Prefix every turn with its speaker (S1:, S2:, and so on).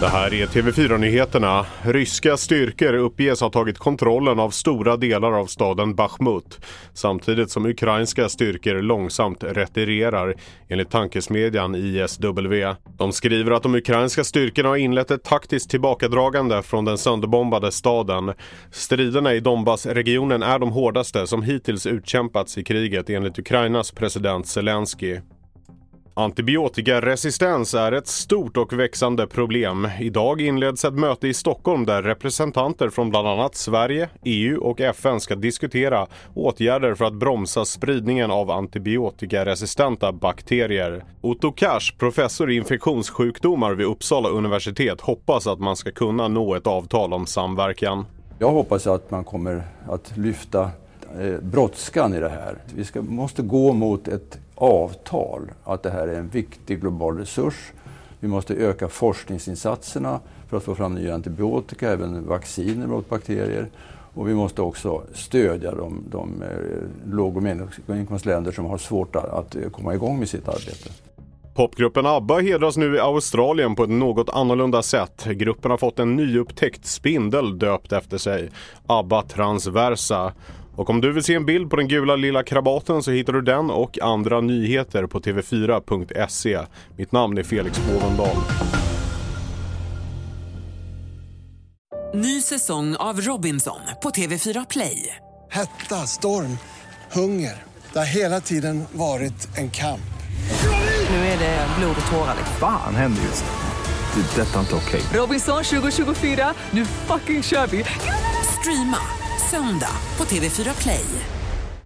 S1: Det här är TV4-nyheterna. Ryska styrkor uppges ha tagit kontrollen av stora delar av staden Bachmut samtidigt som ukrainska styrkor långsamt retirerar enligt tankesmedjan ISW. De skriver att de ukrainska styrkorna har inlett ett taktiskt tillbakadragande från den sönderbombade staden. Striderna i Donbassregionen är de hårdaste som hittills utkämpats i kriget enligt Ukrainas president Zelensky. Antibiotikaresistens är ett stort och växande problem. Idag inleds ett möte i Stockholm där representanter från bland annat Sverige, EU och FN ska diskutera åtgärder för att bromsa spridningen av antibiotikaresistenta bakterier. Otto Kars, professor i infektionssjukdomar vid Uppsala universitet, hoppas att man ska kunna nå ett avtal om samverkan.
S2: Jag hoppas att man kommer att lyfta eh, brådskan i det här. Vi ska, måste gå mot ett avtal, att det här är en viktig global resurs. Vi måste öka forskningsinsatserna för att få fram nya antibiotika, även vacciner mot bakterier. Och vi måste också stödja de, de eh, låg och medelinkomstländer som har svårt att, att komma igång med sitt arbete.
S1: Popgruppen ABBA hedras nu i Australien på ett något annorlunda sätt. Gruppen har fått en nyupptäckt spindel döpt efter sig, ABBA Transversa. Och om du vill se en bild på den gula lilla krabaten så hittar du den och andra nyheter på tv4.se. Mitt namn är Felix Bovendal.
S3: Ny säsong av Robinson på TV4 Play.
S4: Hetta, storm, hunger. Det har hela tiden varit en kamp.
S3: Nu är det blod och tårar.
S5: Fan händer just nu. Det. är Detta är inte okej.
S3: Robinson 2024, nu fucking kör vi! Streama söndag på TV4 Play.